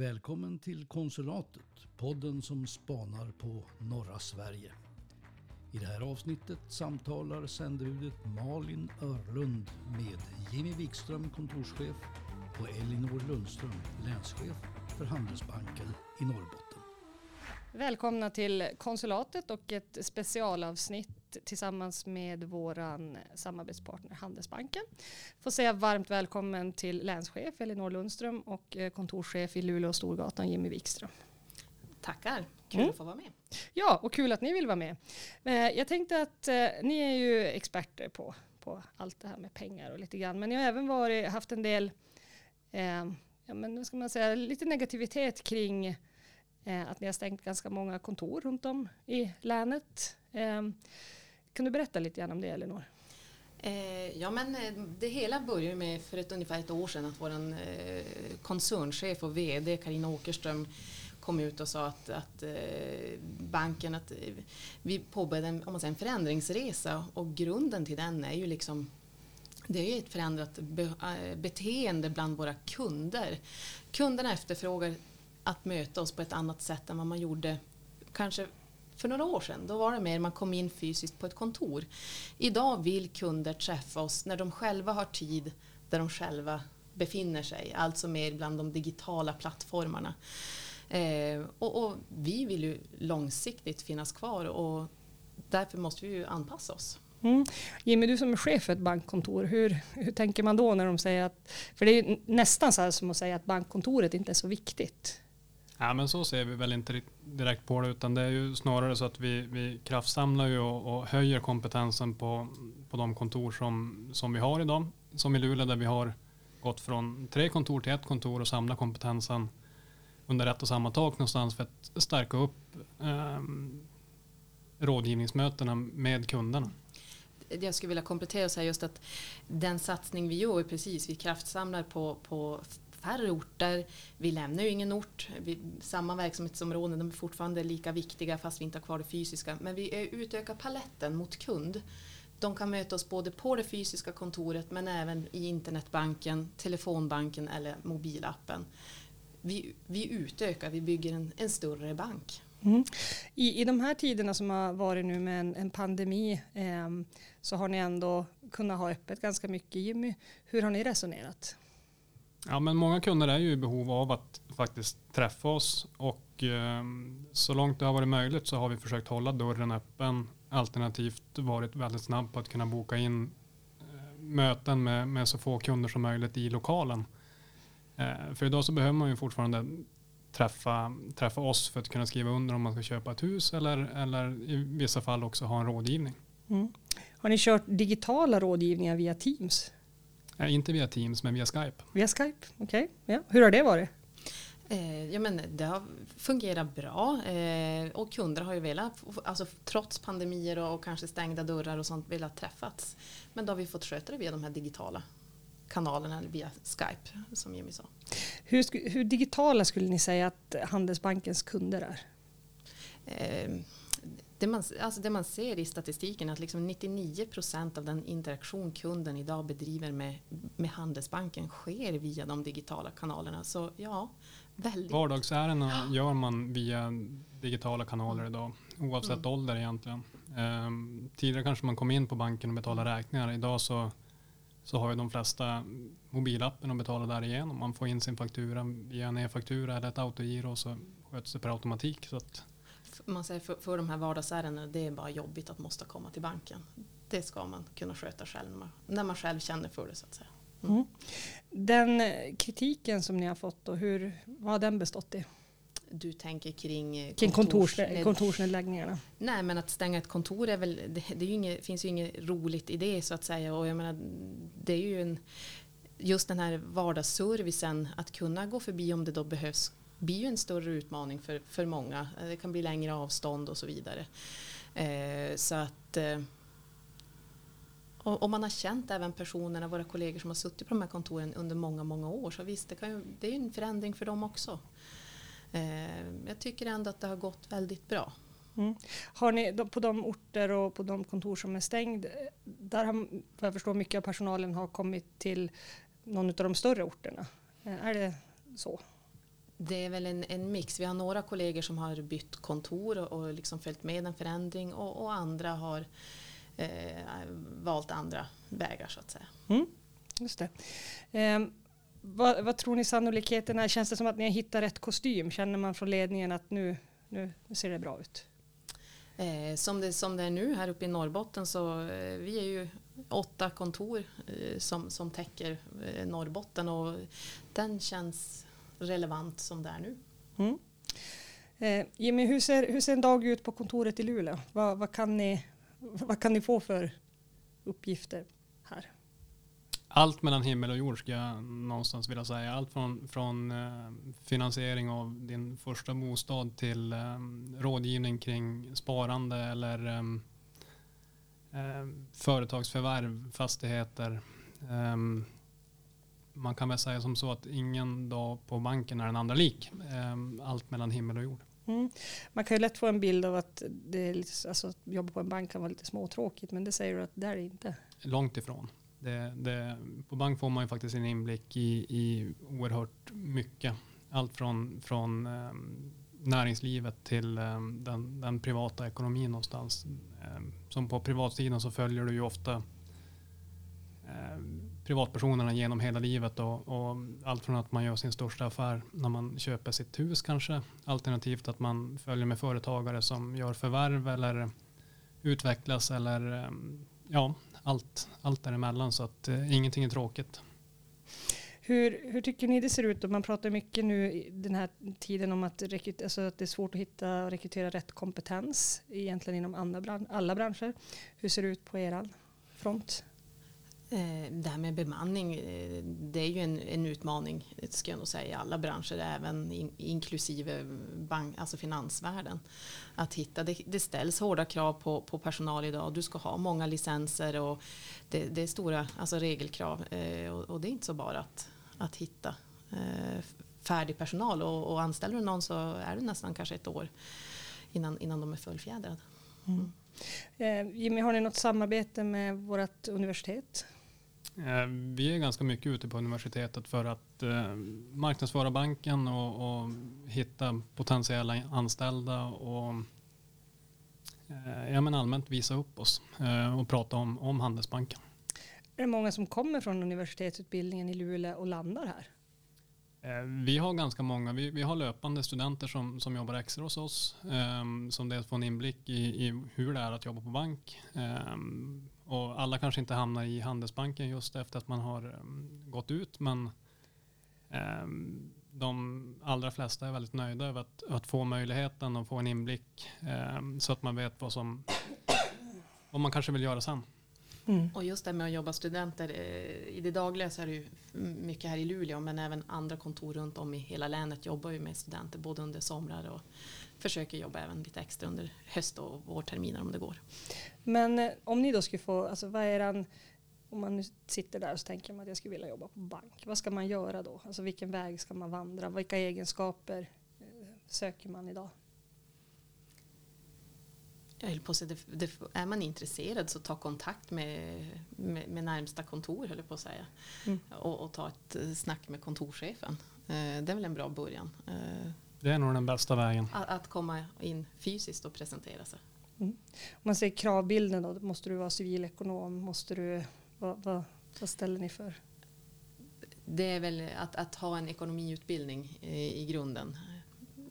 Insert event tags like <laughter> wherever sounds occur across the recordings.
Välkommen till Konsulatet, podden som spanar på norra Sverige. I det här avsnittet samtalar sändebudet Malin Örlund med Jimmy Wikström, kontorschef och Elinor Lundström, länschef för Handelsbanken i Norrbotten. Välkomna till konsulatet och ett specialavsnitt tillsammans med våran samarbetspartner Handelsbanken. Får säga varmt välkommen till länschef Elinor Lundström och eh, kontorschef i Luleå Storgatan Jimmy Wikström. Tackar, kul mm. att få vara med. Ja, och kul att ni vill vara med. Eh, jag tänkte att eh, ni är ju experter på, på allt det här med pengar och lite grann, men ni har även varit, haft en del, eh, ja men ska man säga, lite negativitet kring eh, att ni har stängt ganska många kontor runt om i länet. Ehm, kan du berätta lite grann om det, Elinor? Eh, ja, men eh, det hela började med för ett, ungefär ett år sedan att vår eh, koncernchef och VD Karina Åkerström kom ut och sa att, att banken, att vi påbörjade en, om man säger, en förändringsresa och grunden till den är ju liksom det är ett förändrat beteende bland våra kunder. Kunderna efterfrågar att möta oss på ett annat sätt än vad man gjorde kanske för några år sedan. Då var det mer man kom in fysiskt på ett kontor. Idag vill kunder träffa oss när de själva har tid där de själva befinner sig, alltså mer bland de digitala plattformarna. Eh, och, och, vi vill ju långsiktigt finnas kvar och därför måste vi ju anpassa oss. Mm. Jimmy, du som är chef för ett bankkontor, hur, hur tänker man då när de säger att, för det är nästan så här som att säga att bankkontoret inte är så viktigt. Ja, men så ser vi väl inte direkt på det, utan det är ju snarare så att vi, vi kraftsamlar ju och, och höjer kompetensen på, på de kontor som, som vi har idag. Som i Luleå där vi har gått från tre kontor till ett kontor och samlat kompetensen under ett och samma tak någonstans för att stärka upp eh, rådgivningsmötena med kunderna. Jag skulle vilja komplettera och säga just att den satsning vi gör precis, vi kraftsamlar på, på färre orter. Vi lämnar ju ingen ort. Vi, samma verksamhetsområden, de är fortfarande lika viktiga fast vi inte har kvar det fysiska. Men vi utökar paletten mot kund. De kan möta oss både på det fysiska kontoret men även i internetbanken, telefonbanken eller mobilappen vi, vi utökar, vi bygger en, en större bank. Mm. I, I de här tiderna som har varit nu med en, en pandemi eh, så har ni ändå kunnat ha öppet ganska mycket. Jimmy, hur har ni resonerat? Ja, men många kunder är ju i behov av att faktiskt träffa oss och eh, så långt det har varit möjligt så har vi försökt hålla dörren öppen alternativt varit väldigt snabb på att kunna boka in eh, möten med, med så få kunder som möjligt i lokalen. Eh, för idag så behöver man ju fortfarande träffa, träffa oss för att kunna skriva under om man ska köpa ett hus eller, eller i vissa fall också ha en rådgivning. Mm. Har ni kört digitala rådgivningar via Teams? Nej, inte via Teams men via Skype. Via Skype, okej. Okay. Ja. Hur har det varit? Eh, ja, men det har fungerat bra eh, och kunder har ju velat, alltså, trots pandemier och, och kanske stängda dörrar och sånt, velat träffats. Men då har vi fått sköta det via de här digitala kanalerna via Skype som Jimmy sa. Hur, hur digitala skulle ni säga att Handelsbankens kunder är? Eh, det, man, alltså det man ser i statistiken är att liksom 99 procent av den interaktion kunden idag bedriver med, med Handelsbanken sker via de digitala kanalerna. Så ja, väldigt. Vardagsärendena gör man via digitala kanaler idag oavsett mm. ålder egentligen. Eh, tidigare kanske man kom in på banken och betalade räkningar. Idag så så har ju de flesta mobilappen och betalar därigenom. Man får in sin faktura via en e-faktura eller ett autogiro och så sköts det per automatik. Så att man säger för, för de här vardagsärendena, det är bara jobbigt att måste komma till banken. Det ska man kunna sköta själv när man, när man själv känner för det så att säga. Mm. Mm. Den kritiken som ni har fått, då, hur, vad har den bestått i? du tänker kring, eh, kring kontors, kontorsnedläggningarna? Nej, men att stänga ett kontor är väl, det, det är inget, finns ju inget roligt i det så att säga. Och jag menar, det är ju en, just den här vardagsservicen, att kunna gå förbi om det då behövs, blir ju en större utmaning för, för många. Det kan bli längre avstånd och så vidare. Eh, så att eh, och, man har känt även personerna, våra kollegor som har suttit på de här kontoren under många, många år. Så visst, det, kan ju, det är ju en förändring för dem också. Eh, jag tycker ändå att det har gått väldigt bra. Mm. Har ni på de orter och på de kontor som är stängd, där har vad jag förstår mycket av personalen har kommit till någon av de större orterna. Eh, är det så? Det är väl en, en mix. Vi har några kollegor som har bytt kontor och, och liksom följt med en förändring och, och andra har eh, valt andra vägar så att säga. Mm, just det. Eh, vad, vad, tror ni sannolikheten är? Känns det som att ni har hittat rätt kostym? Känner man från ledningen att nu, nu ser det bra ut? Eh, som, det, som det är nu här uppe i Norrbotten så eh, vi är ju åtta kontor eh, som, som täcker eh, Norrbotten och den känns relevant som det är nu. Mm. Eh, Jimmy, hur ser, hur ser en dag ut på kontoret i Luleå? Vad, vad, kan ni, vad kan ni få för uppgifter här? Allt mellan himmel och jord ska jag någonstans vilja säga. Allt från, från eh, finansiering av din första bostad till eh, rådgivning kring sparande eller eh, företagsförvärv, fastigheter. Um, man kan väl säga som så att ingen dag på banken är den andra lik. Ehm, allt mellan himmel och jord. Mm. Man kan ju lätt få en bild av att det är lite, alltså, att jobba på en bank kan vara lite småtråkigt, men det säger du att det är det inte. Långt ifrån. Det, det, på bank får man ju faktiskt en inblick i, i oerhört mycket. Allt från, från um, näringslivet till um, den, den, privata ekonomin någonstans. Um, som på privatsidan så följer du ju ofta privatpersonerna genom hela livet och, och, allt från att man gör sin största affär när man köper sitt hus kanske alternativt att man följer med företagare som gör förvärv eller utvecklas eller eh, ja, allt, allt däremellan så att eh, ingenting är tråkigt. Hur, hur tycker ni det ser ut? Man pratar mycket nu i den här tiden om att, alltså att det är svårt att hitta och rekrytera rätt kompetens egentligen inom andra, alla branscher. Hur ser det ut på er front? Eh, det här med bemanning, eh, det är ju en, en utmaning ska jag nog säga i alla branscher, även in, inklusive bank, alltså finansvärlden. Att hitta, det, det, ställs hårda krav på, på personal idag, du ska ha många licenser och det, det är stora alltså regelkrav eh, och, och, det är inte så bara att, att hitta färdig personal och, och anställer du någon så är det nästan kanske ett år innan, innan de är fullfjädrade. Mm. Jimmy, har ni något samarbete med vårt universitet? Eh, vi är ganska mycket ute på universitetet för att eh, marknadsföra banken och, och hitta potentiella anställda och eh, ja, men allmänt visa upp oss och prata om, om Handelsbanken. Är det många som kommer från universitetsutbildningen i Luleå och landar här? Vi har ganska många. Vi, vi har löpande studenter som, som jobbar extra hos oss. som dels får en inblick i, i hur det är att jobba på bank. Och alla kanske inte hamnar i Handelsbanken just efter att man har um, gått ut, men um, de allra flesta är väldigt nöjda över att, att få möjligheten och få en inblick um, så att man vet vad som vad man kanske vill göra sen. Mm. Och just det med att jobba studenter, eh, i det dagliga så är det ju mycket här i Luleå men även andra kontor runt om i hela länet jobbar ju med studenter både under somrar och försöker jobba även lite extra under höst och vårterminer om det går. Men eh, om ni då skulle få, alltså vad är den, om man nu sitter där och så tänker man att jag skulle vilja jobba på bank, vad ska man göra då? Alltså vilken väg ska man vandra? Vilka egenskaper eh, söker man idag? Jag höll på att säga, det, det, är man intresserad så ta kontakt med, med, med närmsta kontor höll jag på att säga. Mm. Och, och, ta ett eh, snack med kontorschefen. det är väl en bra början. Det är nog den bästa vägen. Att, att komma in fysiskt och presentera sig. Mm. Om man säger kravbilden då, måste du vara civilekonom? Måste du, vad, vad, vad ställer ni för? Det är väl att, att ha en ekonomiutbildning i, i grunden.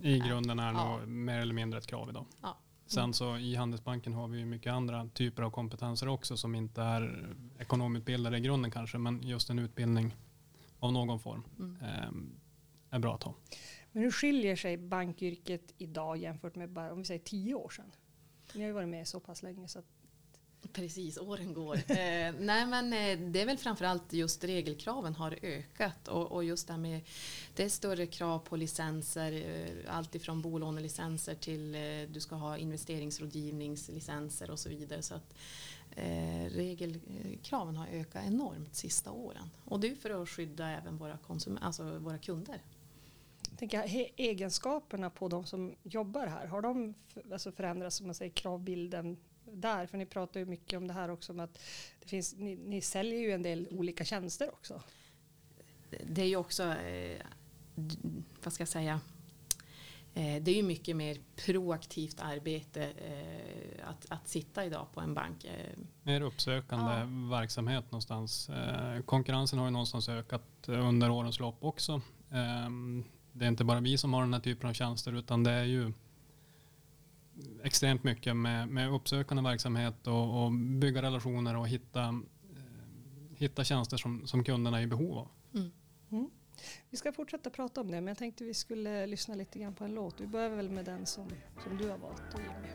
I grunden är ja. nog mer eller mindre ett krav idag. Ja. Sen så i Handelsbanken har vi mycket andra typer av kompetenser också som inte är ekonomutbildade i grunden kanske, men just en utbildning av någon form mm. eh, är bra att ha. Men hur skiljer sig bankyrket idag jämfört med bara, om vi säger tio år sedan? Ni har ju varit med så pass länge så att Precis, åren går. eh, nej men eh, det är väl framförallt just regelkraven har ökat och, och, just det här med det är större krav på licenser, eh, allt ifrån bolånelicenser till eh, du ska ha investeringsrådgivningslicenser och så vidare. Så att eh, regelkraven har ökat enormt sista åren och det är för att skydda även våra, konsum- alltså våra kunder tänker, egenskaperna på de som jobbar här, har de alltså förändrats som man säger, kravbilden där? För ni pratar ju mycket om det här också, om att det finns, ni, ni säljer ju en del olika tjänster också. Det är ju också eh, vad ska jag säga, Eh, det är ju mycket mer proaktivt arbete eh, att, att sitta idag på en bank. Mer uppsökande ja. verksamhet någonstans. Konkurrensen har ju någonstans ökat under årens lopp också. Det är inte bara vi som har den här typen av tjänster utan det är ju extremt mycket med, med uppsökande verksamhet och, och bygga relationer och hitta, hitta tjänster som, som kunderna är i behov av. Mm. Mm. Vi ska fortsätta prata om det men jag tänkte vi skulle lyssna lite grann på en låt. Vi börjar väl med den som, som du har valt Jimmy.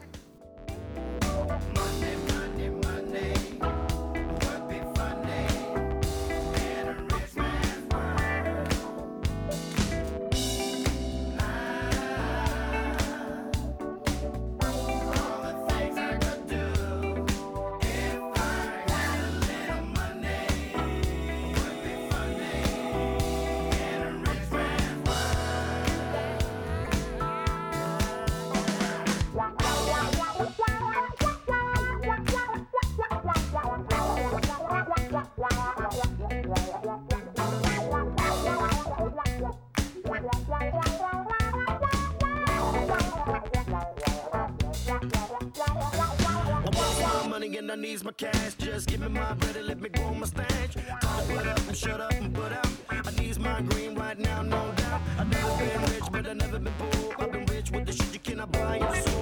My cash. Just give me my bread and let me grow my stash. Talk put up and shut up and put out. I need my green right now, no doubt. I never been rich, but I never been poor. I've been rich with the shit you cannot buy in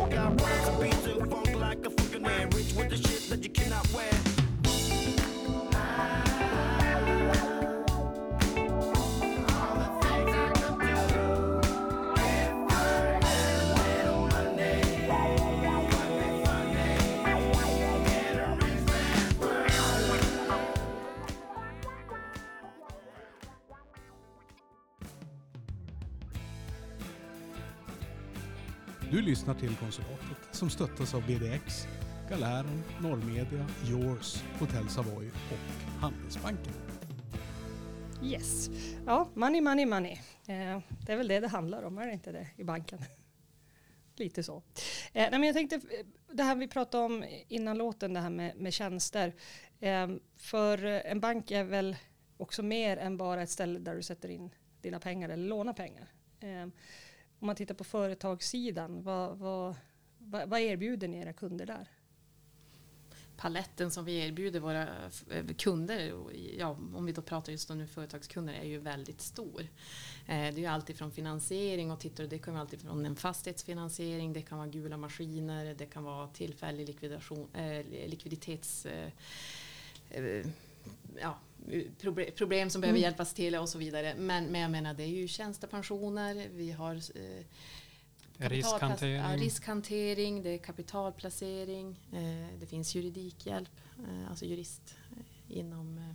Du lyssnar till Konsulatet som stöttas av BDX, Galären, Norrmedia, Yours, Hotell Savoy och Handelsbanken. Yes. Ja, money, money, money. Eh, det är väl det det handlar om, är det inte det, i banken? Lite så. Eh, nej, men jag tänkte, eh, det här vi pratade om innan låten, det här med, med tjänster. Eh, för en bank är väl också mer än bara ett ställe där du sätter in dina pengar eller lånar pengar. Eh, om man tittar på företagssidan, vad, vad, vad erbjuder ni era kunder där? paletten som vi erbjuder våra eh, kunder, ja, om vi då pratar just om nu företagskunder, är ju väldigt stor. Eh, det är ju alltid från finansiering och tittar det kan vara alltid från en fastighetsfinansiering, det kan vara gula maskiner, det kan vara tillfällig likvidation, eh, likviditets eh, eh, ja, problem som behöver mm. hjälpas till och så vidare. Men, men jag menar det är ju tjänstepensioner, vi har eh, riskhantering. Ja, riskhantering, det är kapitalplacering, eh, det finns juridikhjälp, eh, alltså jurist eh, inom eh,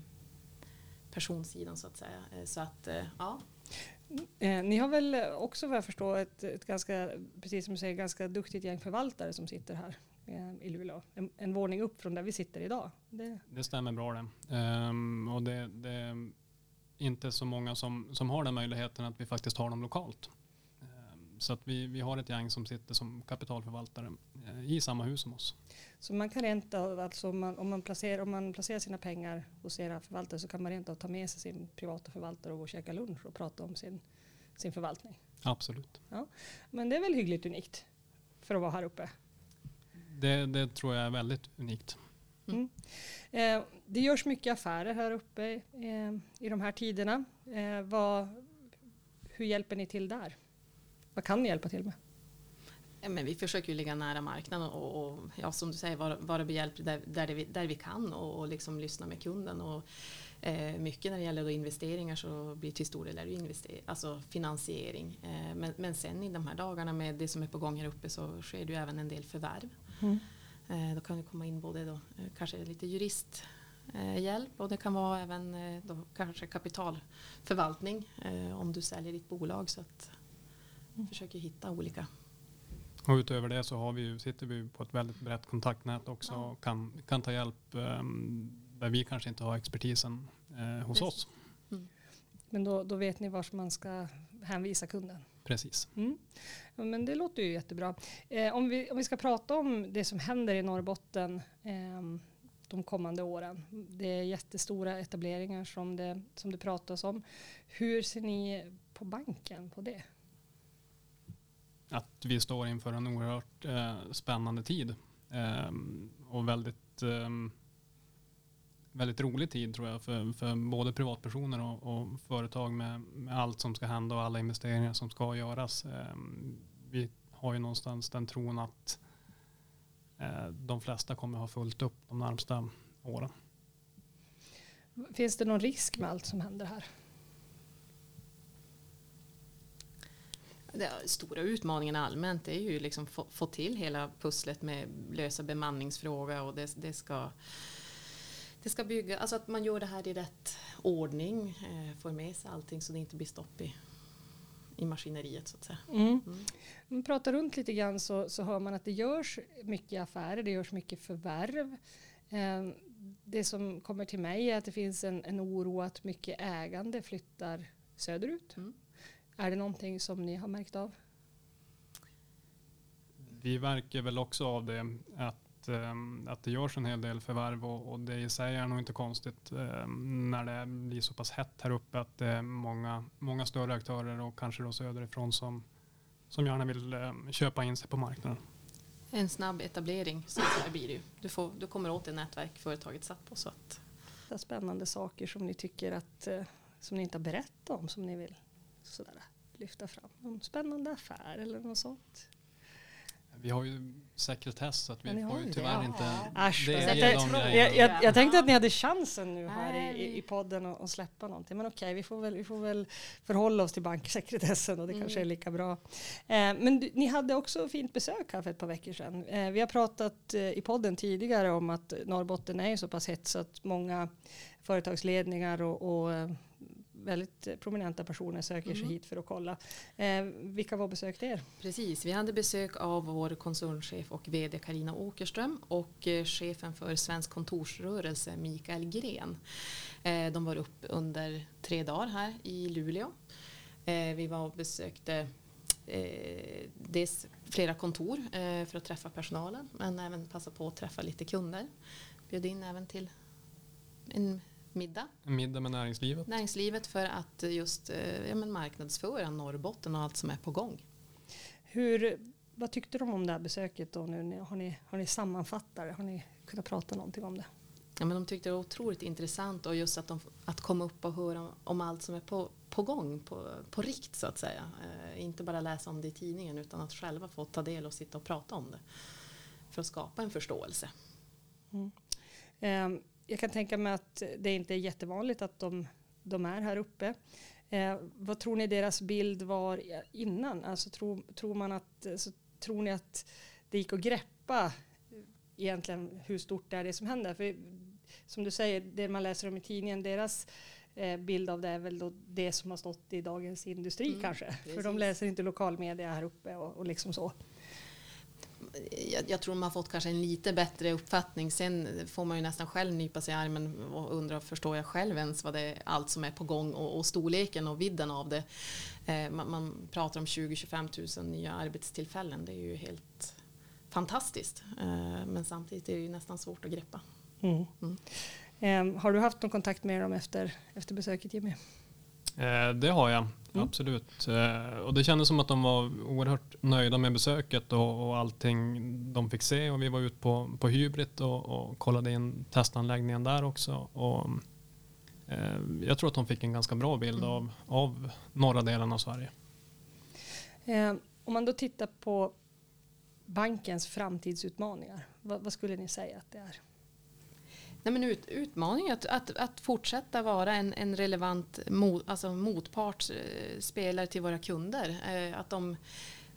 personsidan så att säga. Eh, så att, ja. Ni har väl också vad jag förstår ett, ett ganska, precis som du säger, ganska duktigt gäng förvaltare som sitter här i Luleå. En, en våning upp från där vi sitter idag. Det, det stämmer bra det. Um, och det, det, är inte så många som, som har den möjligheten att vi faktiskt har dem lokalt. Um, så att vi, vi har ett gäng som sitter som kapitalförvaltare uh, i samma hus som oss. Så man kan rent av, alltså om man, om man, placerar, om man placerar sina pengar hos era förvaltare så kan man rent av ta med sig sin privata förvaltare och gå och käka lunch och prata om sin, sin förvaltning? Absolut. Ja. Men det är väl hyggligt unikt för att vara här uppe? Det, det tror jag är väldigt unikt. Mm. Eh, det görs mycket affärer här uppe eh, i de här tiderna. Eh, vad, hur hjälper ni till där? Vad kan ni hjälpa till med? men vi försöker ju ligga nära marknaden och, och ja, som du säger vara, vara behjälplig där, där, vi, där vi kan och, och liksom lyssna med kunden. Och, eh, mycket när det gäller investeringar så blir till stor del alltså finansiering. Eh, men, men sen i de här dagarna med det som är på gång här uppe så sker det ju även en del förvärv. Mm. Eh, då kan det komma in både då, eh, kanske lite juristhjälp och det kan vara även eh, då kanske kapitalförvaltning om du säljer ditt bolag. Så att mm. försöker hitta olika och utöver det så har vi, sitter vi på ett väldigt brett kontaktnät också ja. och kan, kan ta hjälp um, där vi kanske inte har expertisen hos Precis. oss. Mm. Men då, då vet ni var man ska hänvisa kunden? Precis. Mm. Ja, men det låter ju jättebra. Eh, om, vi, om vi ska prata om det som händer i Norrbotten. Eh, de kommande åren. Det är jättestora etableringar som det, som det pratas om. Hur ser ni på banken på det? Att vi står inför en oerhört eh, spännande tid eh, och väldigt, eh, väldigt rolig tid tror jag för, för både privatpersoner och, och företag med, med, allt som ska hända och alla investeringar som ska göras. Ehm, vi har ju någonstans den tron att Eh, de flesta kommer ha fullt upp de närmsta åren. Finns det någon risk med allt som händer här? Den stora utmaningen allmänt är ju liksom få, få till hela pusslet med lösa bemanningsfråga och det, det, ska det ska bygga, alltså att man gör det här i rätt ordning, eh, får med sig allting så det inte blir stopp i i maskineriet så att säga. Mm. Mm. Om man pratar runt lite grann så, så hör man att det görs mycket affärer, det görs mycket förvärv. Eh, det som kommer till mig är att det finns en, en oro att mycket ägande flyttar söderut. Mm. Är det någonting som ni har märkt av? Vi verkar väl också av det att Ehm, att, det görs en hel del förvärv och, och, det i sig är nog inte konstigt ehm, när det blir så pass hett här uppe att det är många, många större aktörer och kanske då söderifrån som, som gärna vill ehm, köpa in sig på marknaden. En snabb etablering så här blir det ju. Du, får, du kommer åt det nätverk företaget satt på. Så att. Spännande saker som ni tycker att eh, som ni inte har berättat om som ni vill sådär, lyfta fram. Någon spännande affär eller något sånt? Vi har ju sekretess så att vi får ju tyvärr det. inte Asch, delge dem jag, jag, jag, tänkte att ni hade chansen nu här i, i podden att släppa någonting. Men okej, vi, får väl, vi får väl förhålla oss till banksekretessen och det mm. kanske är lika bra. Eh, men du, ni hade också fint besök här för ett par veckor sedan. Eh, vi har pratat eh, i podden tidigare om att Norrbotten är så pass hett så att många företagsledningar och, och eh, väldigt prominenta personer söker sig mm. hit för att kolla. Eh, vilka var besökte er? Precis, vi hade besök av vår koncernchef och vd Karina Åkerström och eh, chefen för Svensk kontorsrörelse Mikael Gren. Eh, de var upp under tre dagar här i Luleå. Eh, vi var och besökte eh, dels flera kontor eh, för att träffa personalen men även passa på att träffa lite kunder. Bjöd in även till en middag. En middag med näringslivet. Näringslivet för att just eh, ja, men marknadsföra Norrbotten och allt som är på gång. Hur, vad tyckte de om det här besöket? Då nu? Har, ni, har ni sammanfattat det? Har ni kunnat prata någonting om det? Ja, men de tyckte det var otroligt intressant och just att, de, att komma upp och höra om, om allt som är på, på gång, på, på rikt så att säga. Eh, inte bara läsa om det i tidningen utan att själva få ta del och sitta och prata om det. För att skapa en förståelse. Mm. Um, jag kan tänka mig att det inte är jättevanligt att de, de är här uppe. Eh, vad tror ni deras bild var innan? Alltså, tro, tror, man att, alltså, tror ni att det gick att greppa egentligen hur stort det är det som händer? För som du säger, det man läser om i tidningen, deras eh, bild av det är väl då det som har stått i Dagens Industri mm, kanske. Precis. För de läser inte lokalmedia här uppe och, och liksom så jag, jag, tror man har fått kanske en lite bättre uppfattning. Sen får man ju nästan själv nypa sig i armen och undra, förstår jag själv ens vad det är, allt som är på gång och, och storleken och vidden av det. Eh, man, man, pratar om 20-25 000 nya arbetstillfällen. Det är ju helt fantastiskt. Eh, men samtidigt är det ju nästan svårt att greppa. Mm. Mm. Eh, har du haft någon kontakt med dem efter, efter besöket Jimmy? Eh, det har jag, mm. absolut. Eh, och det kändes som att de var oerhört nöjda med besöket och, och allting de fick se. Och vi var ute på, på Hybrid och, och kollade in testanläggningen där också. Och, eh, jag tror att de fick en ganska bra bild mm. av, av norra delen av Sverige. Om man då tittar på bankens framtidsutmaningar, vad, vad skulle ni säga att det är? Nej, men ut, utmaningen att, att, att fortsätta vara en, en relevant mot, alltså motpart, eh, spelare till våra kunder. Eh, att, de,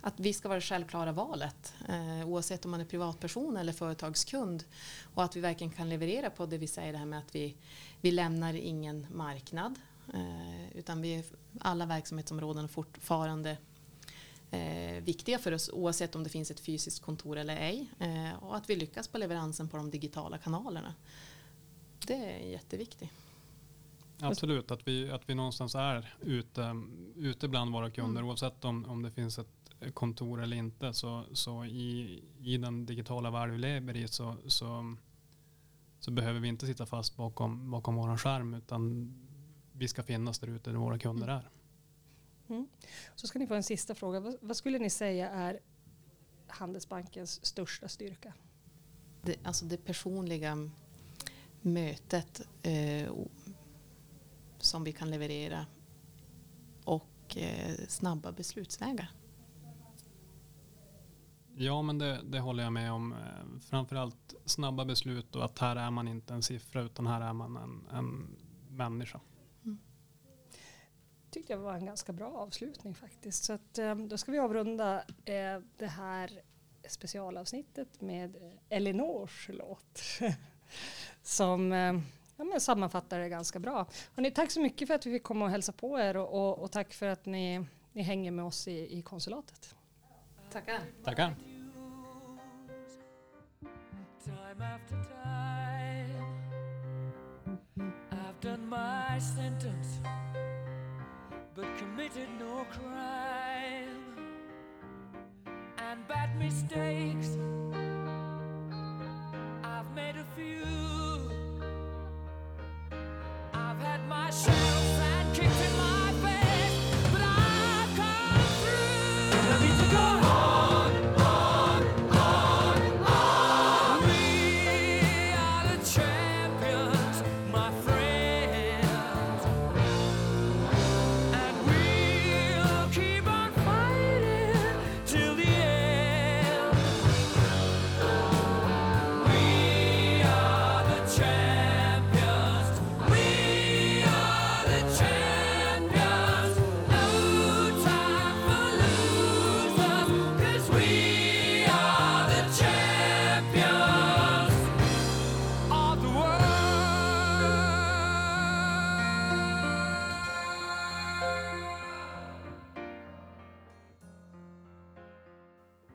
att vi ska vara det självklara valet eh, oavsett om man är privatperson eller företagskund. Och att vi verkligen kan leverera på det vi säger det här med att vi, vi lämnar ingen marknad. utan vi, alla verksamhetsområden är fortfarande eh, viktiga för oss oavsett om det finns ett fysiskt kontor eller ej. Eh, och att vi lyckas på leveransen på de digitala kanalerna. Det är jätteviktigt. Absolut, att vi, att vi någonstans är ute, ute bland våra kunder mm. oavsett om, om det finns ett kontor eller inte. Så, så i, i den digitala värld vi lever i så, så så behöver vi inte sitta fast bakom, bakom vår skärm utan vi ska finnas där ute där våra kunder är. Mm. Så ska ni få en sista fråga. Vad, vad, skulle ni säga är Handelsbankens största styrka? Det, alltså det personliga mötet eh, som vi kan leverera och eh, snabba beslutsvägar. Ja, men det, det, håller jag med om. Eh, framförallt snabba beslut och att här är man inte en siffra utan här är man en, en människa. Mm. tyckte jag var en ganska bra avslutning faktiskt. Så att, eh, då ska vi avrunda eh, det här specialavsnittet med Elinors låt. <laughs> Som ja, men sammanfattar det ganska bra. Hörrni, tack så mycket för att vi fick komma och hälsa på er och, och, och tack för att ni, ni hänger med oss i, i konsulatet. Tackar. Tackar. Time after time, I've done my sentence, but committed no crime and bad mistakes. I've made a few. I've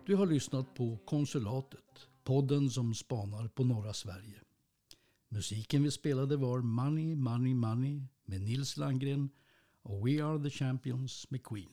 Du har lyssnat på Konsulatet, podden som spanar på norra Sverige. Musiken vi spelade var Money, Money, Money med Nils Landgren och We Are The Champions med Queen.